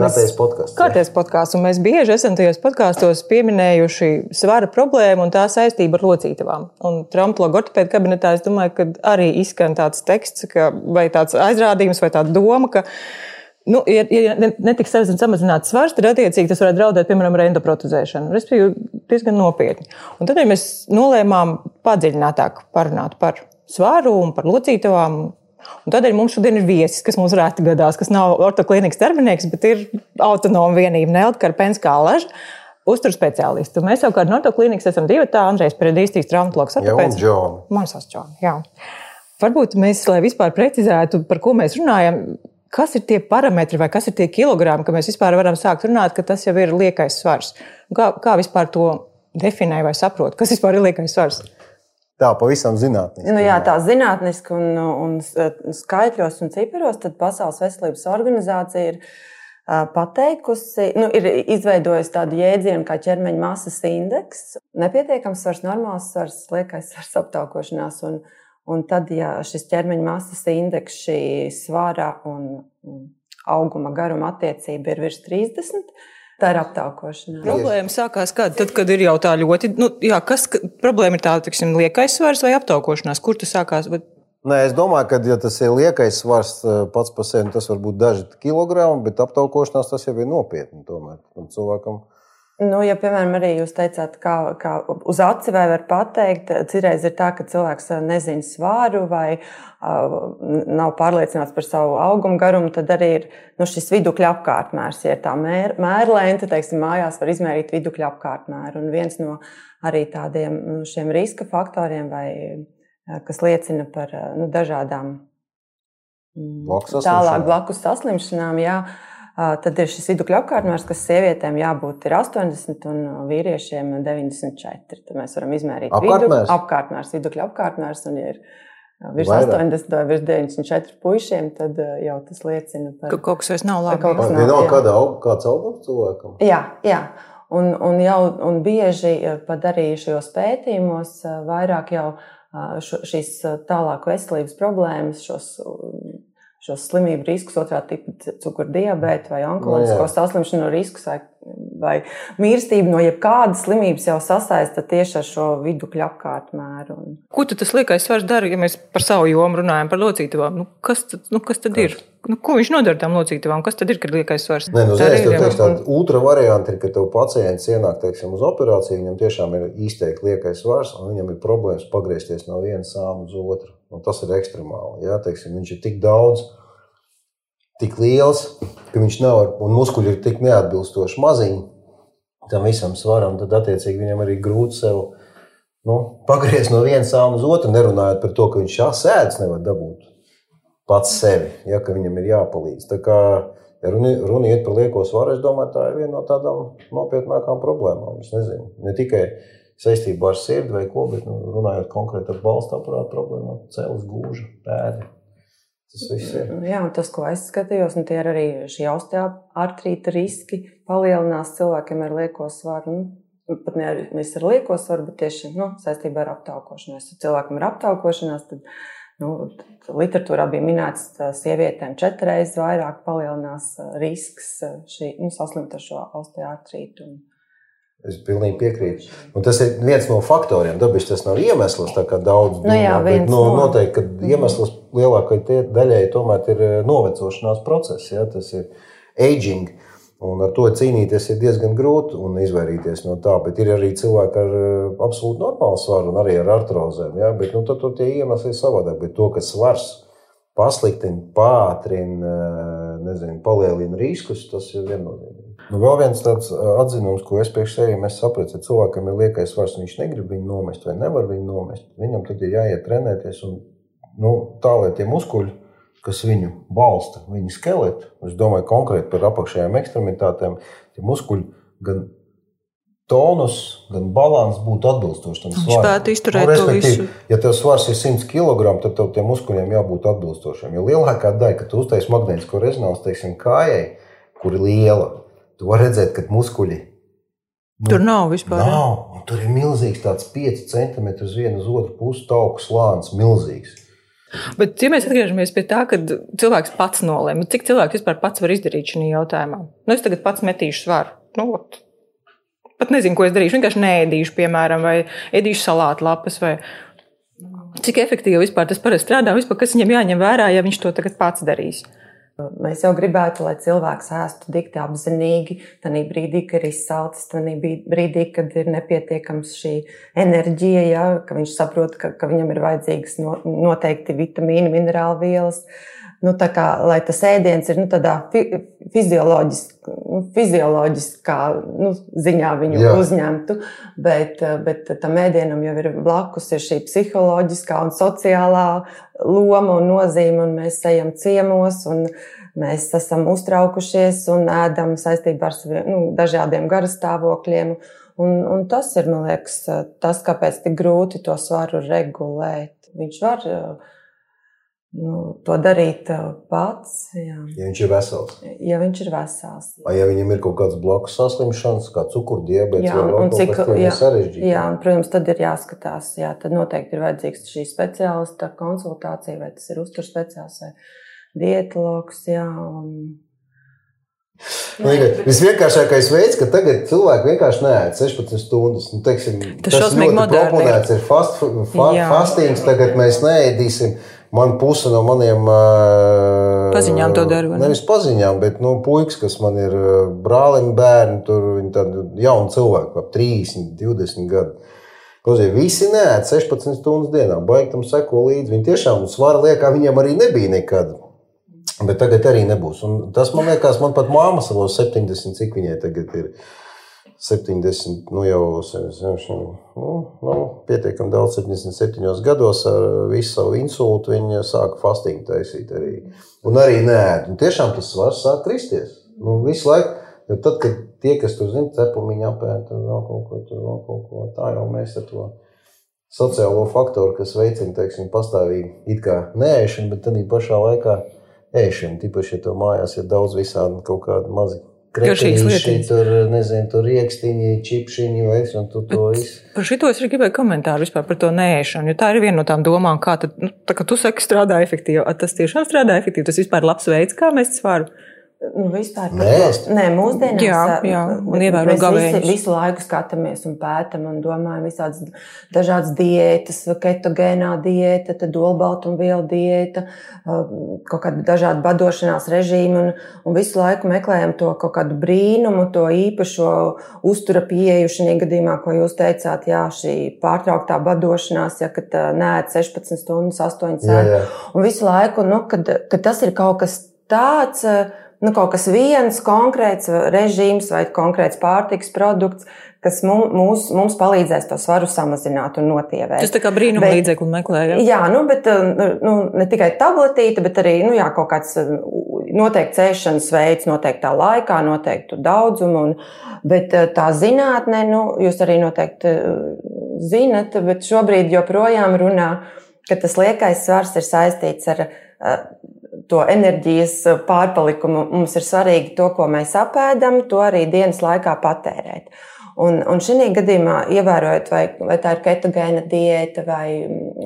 Kārtējs podkāsts. Kārtējs podkāsts, mēs bieži esam tajos podkāstos pieminējuši svara problēmu un tā saistību ar locītavām. Un Trumploga ortopēda kabinetā es domāju, ka arī izskan tāds teksts, ka, vai tāds aizrādījums, vai tāda doma, ka Nu, ja, ja netiks samazināts svars, tad attiecīgi tas varētu draudēt, piemēram, ar endoprotezēšanu. Respektīvi, diezgan nopietni. Un tad ja mēs nolēmām padziļinātāk parunāt par svaru un par locītavām. Un tādēļ mums šodien ir viesis, kas mums rēti gadās, kas nav ortoklīnikas darbinieks, bet ir autonoma vienība Nelta Karpenskā Laža. Uzturu speciālistu. Mēs savukārt no ortoklīnikas esam divi tā, Andrejs Peredīstīs, traumatologs. Jā, un Džona. Man sauc Džona, jā. Varbūt mēs, lai vispār precizētu, par ko mēs runājam, kas ir tie parametri vai kas ir tie kilogrami, ka mēs vispār varam sākt runāt, ka tas jau ir liekais svars. Kā, kā vispār to definē vai saprot, kas vispār ir liekais svars? Tā pavisam zinātniski. Nu, jā, tā zinātniski un, un skaitļos un ciparos, tad Pasaules veselības organizācija ir pateikusi, nu, ir izveidojusi tādu jēdzienu kā ķermeņa masas indeks. Nepietiekams svars, normāls svars, liekais svars aptaukošanās. Un, un tad, ja šis ķermeņa masas indeks, šī svara un auguma garuma attiecība ir virs 30, Tā ir aptaukošana. Problēma sākās kad? Tad, kad ir jau tā ļoti. Nu, jā, kas problēma ir tā, tiksim, liekais svars vai aptaukošanās? Kur tas sākās? Bet... Nē, es domāju, ka, ja tas ir liekais svars eh, pats par sevi, tas var būt daži kilogrami, bet aptaukošanās tas jau ir nopietni. Tomēr cilvēkam Nu, ja, piemēram, arī jūs teicāt, kā, kā uz aci vai var pateikt, citreiz ir tā, ka cilvēks uh, nezina svāru vai uh, nav pārliecināts par savu augumu garumu, tad arī ir nu, šis vidukļa apkārtmērs. Ja tā mēr, mērlēnta, teiksim, mājās var izmērīt vidukļa apkārtmēru. Un viens no arī tādiem nu, šiem riska faktoriem, vai, uh, kas liecina par uh, nu, dažādām blakus tālāk blakus saslimšanām, jā, Tad ir šis vidukļu apkārtmērs, kas sievietēm jābūt 80 un vīriešiem 94. Tad mēs varam izmērīt apkārtmērs. Vidu, apkārtmērs, vidukļu apkārtmērs. Un, ja ir virs Vairāk. 80 vai virs 94 puišiem, tad jau tas liecina par to, ka kaut kas vairs nav labi. Kaut kas nav, nav kāda aug, kāds augums cilvēkam. Jā, jā. Un, un, jau, un bieži pat arī šajos pētījumos vairāk jau šo, šīs tālāku veselības problēmas, šos šos slimību riskus, otrā tipa cukura diabēta vai onkoloģisko no, saslimšanu riskus vai, vai mīlestību no jebkādas slimības jau sasaista tieši ar šo vidukļu apkārtmēru. Ko tas liekais svars dara, ja mēs par savu jomu runājam par locītavām? Nu, kas, tad, nu, kas tad ir? Nu, ko viņš nodara tam locītavām? Kas tad ir, kad liekais svars? Nē, nu, zinies, tev, teiks, tāda ultra varianta ir, ka tev pacients ienāk teiksim, uz operāciju, viņam tiešām ir izteikti liekais svars, un viņam ir problēmas pagriezties no vienas sāma uz otru. Un tas ir ekstremāli. Jā, teiksim, viņš ir tik daudz, tik liels, ka viņš nav, un muskuļi ir tik neatbilstoši maziņi tam visam svaram, tad attiecīgi viņam arī grūti sev nu, pagriezt no vienas sāma uz otru, nerunājot par to, ka viņš šās ēdas nevar dabūt pats sevi, ja viņam ir jāpalīdz. Tā kā ja runa, runa iet par lieko svaru, es domāju, tā ir viena no tādām nopietnākām problēmām. Es nezinu, ne tikai saistībā ar sirdi vai ko, bet nu, runājot konkrēti par balstu aparātu problēmām, cēlus gūža, pēdi. Tas viss ir. Jā, un tas, ko es skatījos, un tie ir arī šī osteoartrīta riski palielinās cilvēkiem ar lieko svaru. Nu, pat nevis ar lieko svaru, bet tieši nu, saistībā ar aptaukošanos. Ja cilvēkam ir aptaukošanās, tad nu, literatūrā bija minēts, ka sievietēm četras vairāk palielinās risks šī, nu, saslimt ar šo osteoartrītu. Un, Es pilnīgi piekrītu. Un tas ir viens no faktoriem. Dabiski tas nav iemesls, kā daudz nu, jā, bet, nu, no. noteikti, ka mhm. iemesls lielākajai daļai tomēr ir eh, novecošanās process. Ja? Tas ir aging. Un ar to cīnīties ir diezgan grūti un izvairīties no tā. Bet ir arī cilvēki ar eh, absolūti normālu svaru un arī ar artrozēm. Ja? Bet, nu, tad tur tie iemesli ir savādāk. Bet to, ka svars pasliktina, pātrina, eh, nezinu, palielina riskus, tas ir viennozīmīgi. Nu, vēl viens tāds atzinums, ko es priekš sevis sapratu, ja cilvēkam ir liekais svars, viņš negrib viņu nomest vai nevar viņu nomest. Viņam tad ir jāiet trenēties un nu, tā, lai tie muskuļi, kas viņu balsta, viņa skeletu, es domāju konkrēti par apakšējām ekstremitātēm, tie muskuļi gan tonus, gan balans būtu atbilstoši tam svaram. Viņš spētu izturēt nu, to visu. Ja tev svars ir 100 kg, tad tev tiem muskuļiem jābūt atbilstošiem. Jo lielākā daļa, kad tu uztaisīsi magnētisko rezonanci, teiksim, kājai, kur ir liela, Tu vari redzēt, ka muskuļi. Nu, tur nav vispār. Nav. Tur ir milzīgs, tāds 5 centimetru uz vienu uz otru pusi tauku slānis. Milzīgs. Bet, ja mēs atgriežamies pie tā, ka cilvēks pats nolēma, cik cilvēks vispār pats var izdarīt šajā jautājumā? Nu, es tagad pats metīšu svaru. Nu, ot. pat nezinu, ko es darīšu. Vienkārši nēdīšu, piemēram, vai ēdīšu salātu lapas. Vai... Cik efektīvi vispār tas parasti strādā, vispār, kas viņam jāņem vērā, ja viņš to tagad pats darīs? Mēs jau gribētu, lai cilvēks ēstu dikti apzinīgi, tajā brīdī, kad ir izsalcis, tajā brīdī, kad ir nepietiekams šī enerģija, ja, ka viņš saprot, ka, ka viņam ir vajadzīgas no, noteikti vitamīni, minerālu vielas. Nu, kā, lai tas ēdiens ir nu, tādā fi, fizioloģiskā, nu, fizioloģiskā nu, ziņā viņu Jā. uzņemtu, bet, bet tam ēdienam jau ir blakus ir šī psiholoģiskā un sociālā loma un nozīme, un mēs ejam ciemos. Mēs esam uztraukušies un ēdam saistībā ar saviem, nu, dažādiem garastāvokļiem. Un, un tas ir, man liekas, tas, kāpēc tik grūti to svaru regulēt. Viņš var nu, to darīt pats. Jā. Ja viņš ir vesels. Ja viņš ir vesels. Vai ja viņam ir kaut kāds blakus saslimšanas, kā cukurdiabetes, vai un cik jā, sarežģīti? Jā, un, protams, tad ir jāskatās. Jā, tad noteikti ir vajadzīgs šī speciālista konsultācija, vai tas ir uzturspeciālists vai dietologs. Jā, un... Nu, Visvienkāršākais veids, ka tagad cilvēki vienkārši neēd 16 stundas. Nu, teiksim, tas tas ļoti proponēts ir fast, fa, fastings, tagad mēs neēdīsim. Man puse no maniem paziņām to dara. Ne? Nevis paziņām, bet nu, puikas, kas man ir brālim, bērni, tur viņi tādi jauni cilvēki, ap 30, 20 gadu. Klausies, visi nē, 16 stundas dienā, baigi tam seko līdzi. Viņi tiešām svara liekā, viņiem arī nebija nekad. Bet tagad arī nebūs. Un tas man liekas, man pat māma savos 70, cik viņai tagad ir. 70, nu jau nu, nu, pietiekami daudz, 77 gados ar visu savu insultu. Viņa sāka fastingu taisīt arī. Un arī nē, un tiešām tas svars sāk kristies. Nu, visu laiku, jo tad, kad tie, kas tur zina, cepumiņu apēta, vēl kaut ko tur, vēl kaut ko tā jau mēs ar to sociālo faktoru, kas veicina, teiksim, pastāvīgi it kā nēšanu, bet tad pašā laikā ēšanu. Tīpaši, ja to mājās ir daudz visādi kaut kādi mazi Kretīši, tur, nezinu, tur rīkstiņi, čipšiņi, vai es, un tu to visu. Par šito es arī gribēju komentāru vispār par to nēšanu, jo tā ir viena no tām domām, kā tad, nu, tā kā tu saki, strādā efektīvi, tas tiešām strādā efektīvi, tas vispār labs veids, kā mēs svaru. Nu, vispār nē, nē, mūsdienās jā, jā, un ievērot gavējumus. Visu, visu laiku skatāmies un pētam un domājam visādas dažādas diētas, ketogēnā diēta, tad olbaltumvielu diēta, kaut kāda dažāda badošanās režīma un, un visu laiku meklējam to kaut kādu brīnumu, to īpašo uztura pieeju šajā gadījumā, ko jūs teicāt, jā, šī pārtrauktā badošanās, ja, kad nēt 16 stundas, 8 sēž. Un visu laiku, nu, kad, kad tas ir kaut kas tāds, nu, kaut kas viens konkrēts režīms vai konkrēts pārtiks produkts, kas mums, mums, palīdzēs to svaru samazināt un notievēt. Tas tā kā brīnuma līdzekli meklējam. Jā, nu, bet nu, ne tikai tabletīte, bet arī nu, jā, kaut kāds noteikts ēšanas veids, noteiktā laikā, noteiktu daudzumu. Un, bet tā zinātnē, nu, jūs arī noteikti zinat, bet šobrīd joprojām runā, ka tas liekais svars ir saistīts ar to enerģijas pārpalikumu. Mums ir svarīgi to, ko mēs apēdam, to arī dienas laikā patērēt. Un, un šī gadījumā, ievērojot, vai, vai tā ir ketogēna diēta vai,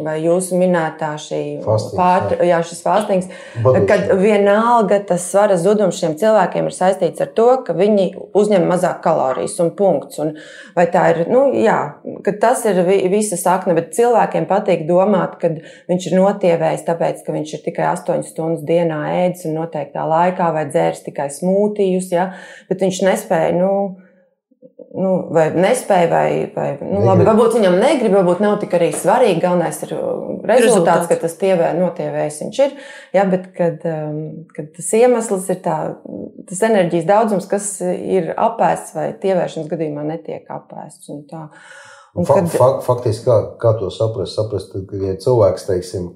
vai jūsu minētā šī pār, jā, šis fāstings, kad vienalga tas svara zudums šiem cilvēkiem ir saistīts ar to, ka viņi uzņem mazāk kalorijas un punkts. Un vai tā ir, nu, jā, tas ir visa sakne, bet cilvēkiem patīk domāt, ka viņš ir notievējis tāpēc, ka viņš ir tikai 8 stundas dienā ēdis un noteiktā laikā vai dzēris tikai smūtijus, ja, bet viņš nespēja, nu, nu, vai nespēja, vai, vai nu, labi, varbūt viņam negrib, varbūt nav tik arī svarīgi. Galvenais ir uh, rezultāts, rezultāts. ka tas tievē, notievējis viņš ir. Jā, bet kad, um, kad tas iemesls ir tā, tas enerģijas daudzums, kas ir apēsts vai tievēršanas gadījumā netiek apēsts. Un tā. Un kad... Fakt, faktiski, kā, kā to saprast? saprast ka, ja cilvēks, teiksim,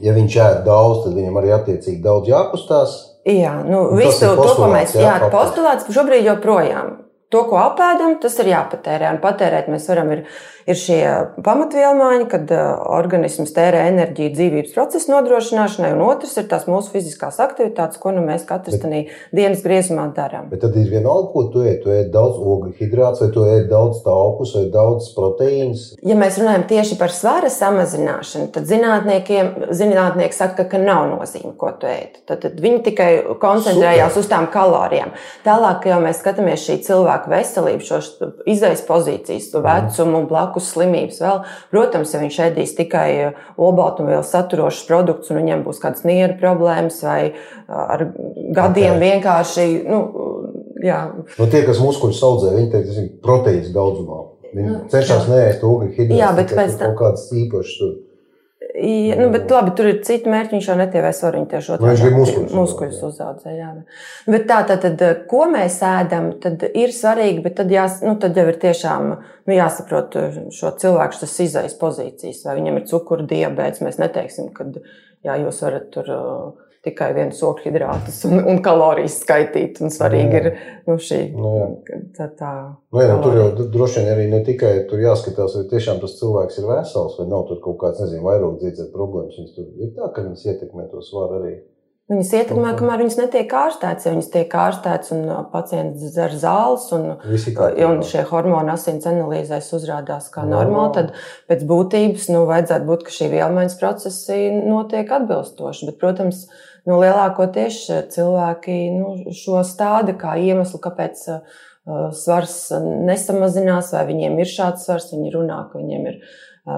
ja viņš ēd daudz, tad viņam arī attiecīgi daudz jākustās. Jā, nu, visu to, ko mēs, jā, jā postulāts šobrīd joprojām to, ko apēdam, tas ir jāpatērē. Un patērēt mēs varam ir, ir šie pamatvielmaiņi, kad uh, organisms tērē enerģiju dzīvības procesu nodrošināšanai, un otrs ir tās mūsu fiziskās aktivitātes, ko nu mēs katrs tajā dienas griezumā darām. Bet tad ir vienalga, ko tu ēd. Tu ēd daudz ogļu hidrātus, vai tu ēd daudz taukus, vai daudz proteīnas. Ja mēs runājam tieši par svara samazināšanu, tad zinātnieki saka, ka nav nozīme, ko tu ēd. Tad, tad viņi tikai koncentrējās Super. uz tām kalorijām. Tālāk, jau mēs skatāmies šī cilvēka cilvēku veselību, šo izējas pozīcijas, vecumu, blakus slimības. Vēl, protams, ja viņš ēdīs tikai uh, olbaltumvielu saturošus produktus, un viņiem būs kādas nieru problēmas vai uh, ar gadiem okay. vienkārši. Nu, jā. nu, tie, kas muskuļus audzē, viņi teikt, tas ir proteīns daudzumā. Viņi nu, cenšas neēst ogļu hidrātu. Jā, bet pēc tam kaut kādas īpašas tur. Ja, nu, bet labi, tur ir citi mērķi. Viņš jau netievē svaru. Viņš tieši otrādi muskuļus, muskuļus uzaudzē. Jā. Bet tā tad, tad, ko mēs ēdam, tad ir svarīgi, bet tad, jās, nu, tad jau ir tiešām nu, jāsaprot šo cilvēku izējas pozīcijas. Vai viņam ir cukuru diabetes, mēs neteiksim, ka jā, jūs varat tur tikai viens ogļu hidrātus un, un kalorijas skaitīt. Un svarīgi jā. ir nu, šī nu, tā. tā nu, jā, nu, tur jau droši vien arī ne tikai tur jāskatās, vai tiešām tas cilvēks ir vesels, vai nav tur kaut kāds, nezinu, vairāk dzīves problēmas. Viņas tur ir tā, ka viņas ietekmē to svaru arī. Viņas ietekmē, kamēr viņas netiek ārstētas. Ja viņas tiek ārstētas un pacients dzer zāles, un, un šie hormoni asins analīzēs uzrādās kā no, normāli, tad pēc būtības nu, vajadzētu būt, ka šī vielmaiņas procesi notiek atbilstoši. Bet, protams, nu, lielākoties cilvēki nu, šo stāda kā iemeslu, kāpēc uh, svars nesamazinās, vai viņiem ir šāds svars, viņi runā, ka viņiem ir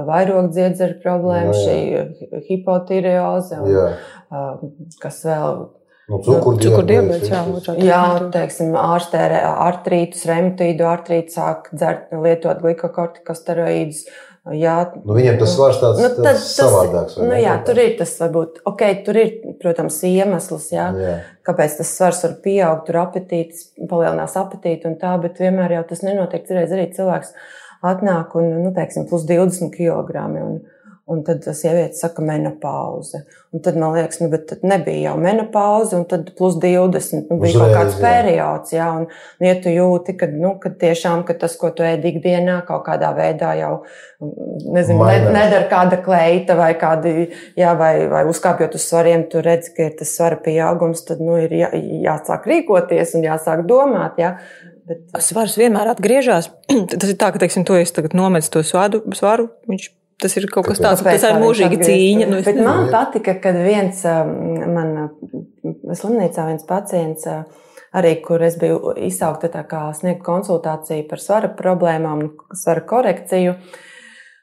vairogdziedzera problēma, jā, jā. šī hipotireoze, un, jā. kas vēl. Nu, Cukurdiabēts, jā, jā, teiksim, ārstē artrītus, reumatoīdu artrītu, sāk dzert, lietot glikokortikosteroīdus. Jā, nu, viņiem tas svars tāds, nu, tad, tāds savādāks. Nu, jā, tur ir tas varbūt, ok, tur ir, protams, iemesls, jā, jā. kāpēc tas svars var pieaugt, tur apetītis, palielinās apetīti un tā, bet vienmēr jau tas nenotiek. Cerēs arī cilvēks atnāk un, nu, teiksim, plus 20 kg. Un, un tad sieviete saka, menopauze. Un tad man liekas, nu, bet nebija jau menopauze, un tad plus 20. Nu, bija Uzreiz, kaut kāds jā. periods, jā, un, nu, ja tu jūti, ka, nu, ka tiešām ka tas, ko tu ēd ikdienā, kaut kādā veidā jau, nezinu, ne, nedara kāda kleita vai kādi, jā, vai, vai uzkāpjot uz svariem, tu redzi, ka ir tas svara pieaugums, tad, nu, ir jā, jāsāk rīkoties un jāsāk domāt, jā. Bet... Svars vienmēr atgriežas. Tas ir tā, ka, teiksim, to es tagad nometu to svadu, svaru. Viņš Tas ir kaut kas tāds, kas ir mūžīga cīņa. Nu, Bet man patika, kad viens man slimnīcā viens pacients, arī kur es biju izsaukta tā kā sniegt konsultāciju par svara problēmām, svara korekciju.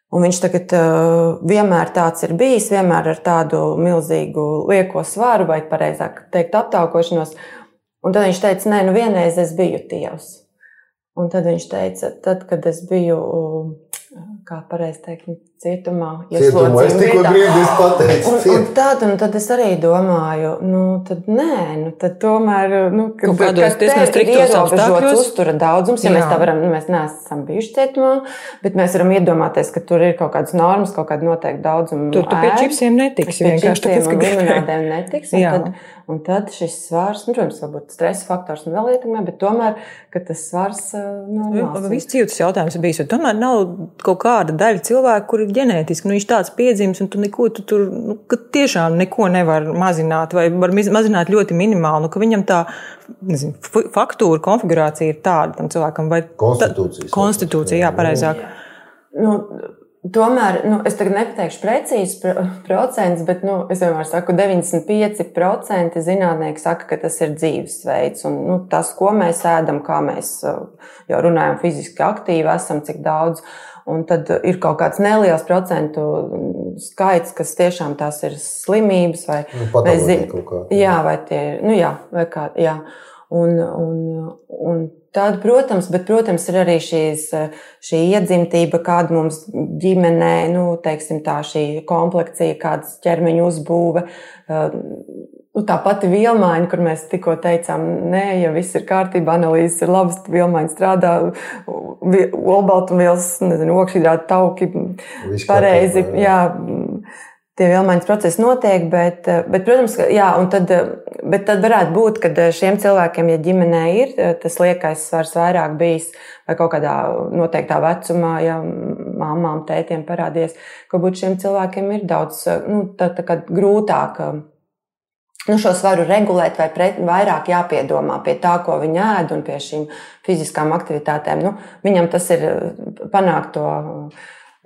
Un viņš tagad uh, vienmēr tāds ir bijis, vienmēr ar tādu milzīgu lieko svaru, vai pareizāk teikt, aptaukošanos. Un tad viņš teica, nē, nu vienreiz es biju tievs. Un tad viņš teica, tad, kad es biju, kā pareizi teikt, cietumā, cietumā es tikko brīdi pateicu. Un, un, tad, un tad es arī domāju, nu, tad nē, nu, tad tomēr, nu, kad, kādos diezgan striktos apstākļos. uztura daudzums, ja Jā. mēs tā varam, nu, mēs neesam bijuši cietumā, bet mēs varam iedomāties, ka tur ir kaut kādas normas, kaut kāda noteikta daudzuma. Tur tu pie čipsiem netiksi, vienkārši tāpēc, ka limonādēm netiks. Un tad, un tad šis svārs, nu, protams, varbūt stresa faktors un vēl ietekmē, bet tomēr, ka tas svārs, nu, viss cīvas jautājums bijis, jo tomēr nav kaut kāda daļa cilvēku, kuri ģenētiski, nu, viņš tāds piedzimis, un tu neko, tu tur nu, tiešām neko nevar mazināt, vai var mazināt ļoti minimāli. Nu, viņam tā nezinu, faktūra, konfigurācija ir tāda tam cilvēkam, vai konstitūcija. Konstitūcija, jā, pareizāk. Nu, Tomēr nu, es tagad nepateikšu precīzi procentus, bet nu, es vienmēr saku, ka 95% zinātnieki saka, ka tas ir dzīvesveids. Un, nu, tas, ko mēs ēdam, kā mēs jau runājam, fiziski aktīvi esam, cik daudz. Un tad ir kaut kāds neliels procentu skaits, kas tiešām tās ir slimības vai nu, zinām, jā, vai tie ir, nu jā, vai kā, jā. Un, un, un tad, protams, bet, protams, ir arī šīs, šī iedzimtība, kāda mums ģimenē, nu, teiksim, tā šī komplekcija, kādas ķermeņa uzbūve. Nu, tā pati vielmaiņa, kur mēs tikko teicām, nē, ja viss ir kārtībā, analīzes ir labas, vielmaiņa strādā, olbaltumvielas, nezinu, okšķidrāta tauki, pareizi. Jā, tie vielmaiņas procesi notiek, bet, bet protams, jā, tad, bet tad varētu būt, ka šiem cilvēkiem, ja ģimenē ir tas liekais svars vairāk bijis vai kaut kādā noteiktā vecumā, ja māmām, tētiem parādījies, ka būt šiem cilvēkiem ir daudz nu, tā, tā grūtāk nu, šo svaru regulēt, vai pret, vairāk jāpiedomā pie tā, ko viņi ēd un pie šīm fiziskām aktivitātēm. Nu, viņam tas ir panākt to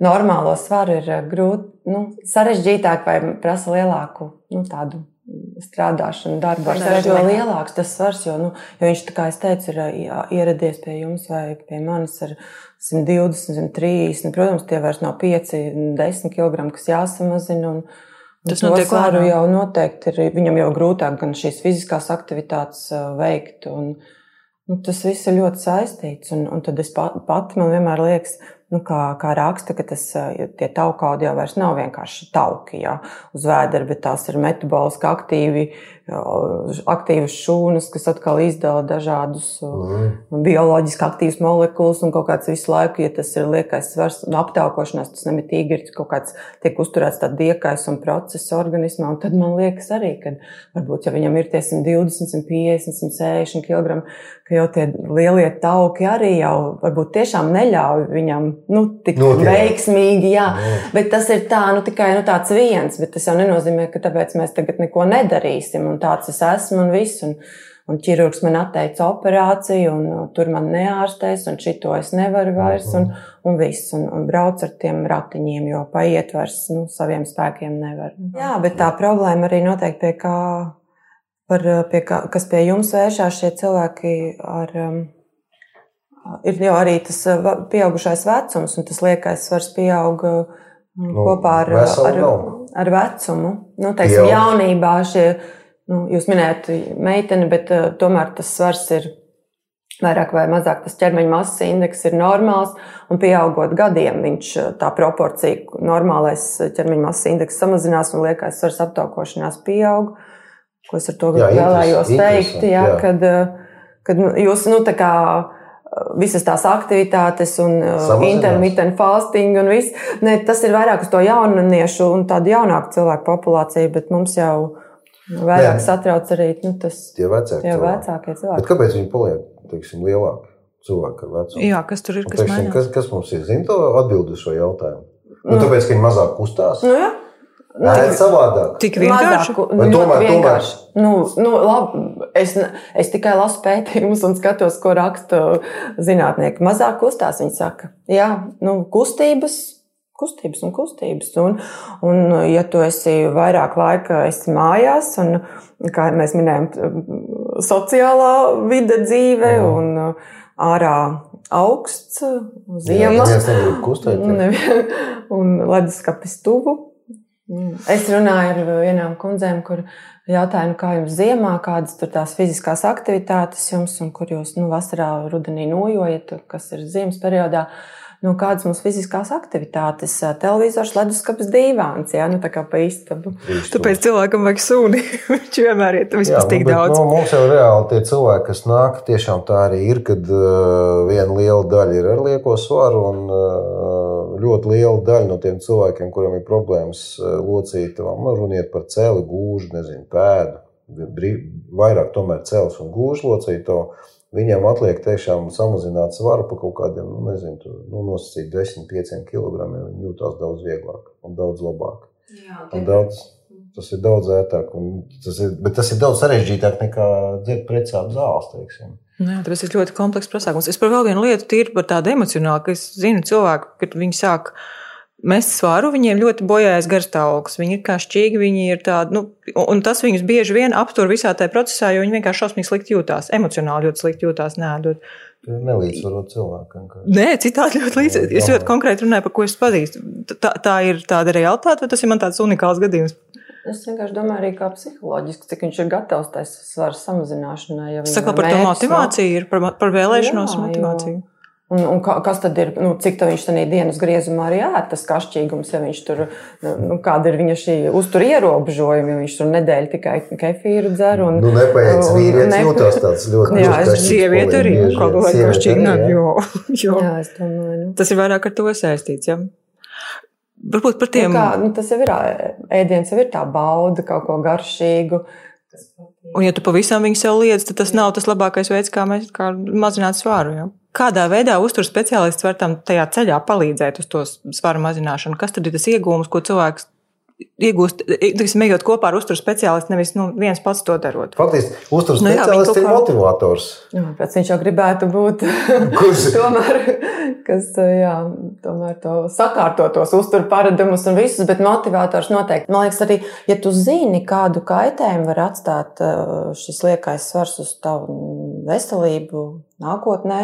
normālo svaru, ir grūti, nu, sarežģītāk vai prasa lielāku nu, tādu. Strādāšana, darba ar jo lielāks tas svars, jo, nu, jo viņš, kā es teicu, ir ieradies pie jums vai pie manis ar 120, 130. Protams, tie vairs nav 5, 10 kg, kas jāsamazina. Un, Tas notiek svaru jau noteikti ir viņam jau grūtāk gan šīs fiziskās aktivitātes veikt. Un, nu, tas viss ir ļoti saistīts. Un, un tad es pat, pati man vienmēr liekas, nu, kā, kā raksta, ka tas, tie taukaudi jau vairs nav vienkārši tauki jā, uz vēdera, bet tās ir metaboliski aktīvi, aktīvas šūnas, kas atkal izdala dažādus mm. bioloģiski aktīvus molekulas un kaut kāds visu laiku, ja tas ir liekais svars un aptaukošanās, tas nemitīgi ir kaut kāds tiek uzturēts tāds diekais un process organismā. Un tad man liekas arī, ka varbūt, ja viņam ir tie 120, 150, 160 kg, ka jau tie lielie tauki arī jau varbūt tiešām neļauj viņam nu, tik nu, veiksmīgi, jā. jā. Bet tas ir tā, nu, tikai nu, tāds viens, bet tas jau nenozīmē, ka tāpēc mēs tagad neko nedarīsim, un tāds es esmu un viss. Un, un ķirurgs man atteica operāciju, un uh, tur man neārstēs, un šito es nevaru vairs, un, mhm. un viss, un, un brauc ar tiem ratiņiem, jo paiet vairs nu, saviem spēkiem nevar. Jā, bet tā problēma arī noteikti pie kā, par, pie kā, kas pie jums vēršās šie cilvēki ar. Um, ir jau arī tas eh, pieaugušais vecums, un tas liekais svars pieaug eh, nu, kopā ar, ar, ar vecumu. Nu, teiksim, jaunībā šie, nu, jūs minējat meiteni, bet uh, tomēr tas svars ir vairāk vai mazāk tas ķermeņa masas indeks ir normāls, un pieaugot gadiem viņš tā proporcija, normālais ķermeņa masas indeks samazinās un liekais svars aptaukošanās pieaug. Ko es ar to jā, vēlējos teikt, jā, jā. kad, kad jūs, nu, tā kā visas tās aktivitātes un uh, intermittent fasting un viss. Ne, tas ir vairāk uz to jauniešu un tādu jaunāku cilvēku populāciju, bet mums jau vairāk Nē. satrauc arī nu, tas, tie vecāki tie cilvēki. vecākie cilvēki. Bet kāpēc viņi paliek, teiksim, lielāki? Cilvēki ar vecumu. Jā, kas tur ir? Kas, teiksim, kas, kas mums ir? Atbildi uz šo jautājumu? Nu, nu, tāpēc, ka viņi mazāk kustās. Nu, jā. Nē, savādāk. Tik vienkārši. Mazāku, Vai tomēr, vienkārši. Nu, nu, labi, es, es tikai lasu pētījumus un skatos, ko raksta zinātnieki. Mazāk kustās, viņi saka. Jā, nu, kustības, kustības un kustības. Un, un, ja tu esi vairāk laika esi mājās, un, kā mēs minējām, sociālā vide dzīve mm. un ārā augsts, ziema. Jā, un, un leduskapis tuvu. Mm. Es runāju ar vienām kundzēm, kur jautāju, nu, kā jums ziemā, kādas tur tās fiziskās aktivitātes jums, un kur jūs nu, vasarā, rudenī nojojat, kas ir ziemas periodā. Nu, kādas mums fiziskās aktivitātes, televizors, leduskapis, divāns, jā, nu tā kā pa istabu. Tāpēc cilvēkam vajag suni. Viņš vienmēr ir vispār tik nu, daudz. Nu, mums jau reāli tie cilvēki, kas nāk, tiešām tā arī ir, kad uh, viena liela daļa ir ar lieko svaru un uh, ļoti liela daļa no tiem cilvēkiem, kuriem ir problēmas locītavām, nu, runiet par celi, gūžu, nezinu, pēdu, vairāk tomēr cels un gūžu locītavu. Viņiem atliek tiešām samazināt svaru par kaut kādiem, nu, nezinu, tur, nu, nosacīt 10, 5 kg. Viņi jūtas daudz vieglāk un daudz labāk. Jā, un daudz, tas ir daudz ērtāk, tas ir, bet tas ir daudz sarežģītāk nekā dzert precāpju zāles. Teiksim. Nu jā, tas ir ļoti komplekss pasākums. Es par vēl vienu lietu tīri par tādu emocionālu, ka es zinu cilvēku, kad viņi sāk mest svaru, viņiem ļoti bojājas garstāvoklis. Viņi ir kā šķīgi, viņi ir tādi, nu, un tas viņus bieži vien aptur visā tajā procesā, jo viņi vienkārši šausmīgi slikti jūtās, emocionāli ļoti slikti jūtās, nēdot. Nelīdzsvarot cilvēkam. Nē, citādi ļoti līdzsvarot. Es ļoti konkrēti runāju par ko es pazīstu. Tā, tā ir tāda realitāte, vai tas ir man tāds unikāls gadījums? Es vienkārši domāju, arī kā psiholoģiski, cik viņš ir gatavs tai svaru samazināšanai. Ja Saka par to motivāciju, ir par, par vēlēšanos jā, motivāciju. Jo. Un, un kas tad ir, nu, cik tā viņš tajā dienas griezumā arī ēd, tas kašķīgums, ja viņš tur, nu, kāda ir viņa šī uztur ierobežojumi, ja viņš tur nedēļu tikai kefīru dzer. Un, nu, nepaiet, vīrietis ne... jūtas tāds ļoti. Jā, es sievieti arī kaut ko kašķīgi, jo, jo. Jā, es domāju. Nu. Tas ir vairāk ar to saistīts, jā. Ja? Varbūt par tiem. Nu, kā, nu, tas jau ir ēdiens, jau ir tā bauda, kaut ko garšīgu. Un, ja tu pavisam viņu sev liedz, tad tas nav tas labākais veids, kā mēs kā mazināt svaru. Ja? Kādā veidā uzturs speciālists var tam tajā ceļā palīdzēt uz to svaru mazināšanu? Kas tad ir tas iegūms, ko cilvēks iegūst, tiksim, ejot kopā ar uzturu speciālistu, nevis nu, viens pats to darot. Faktiski, uzturu nu, speciālists ir motivators. Jā, pēc viņš jau gribētu būt Kurš? tomēr, kas, jā, tomēr to sakārto tos uzturu paradumus un visus, bet motivators noteikti. Man liekas, arī, ja tu zini, kādu kaitējumu var atstāt šis liekais svars uz tavu veselību nākotnē,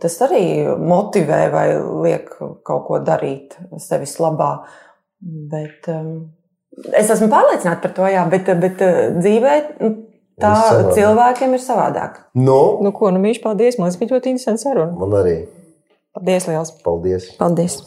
tas arī motivē vai liek kaut ko darīt sevis labā. Bet, um, es esmu pārliecināta par to, jā, bet, bet uh, dzīvē nu, tā cilvēkiem ir savādāk. Nu, nu ko, nu, mīļš, paldies. Man liekas, bija ļoti interesanti saruna. Man arī. Paldies, liels. Paldies. Paldies.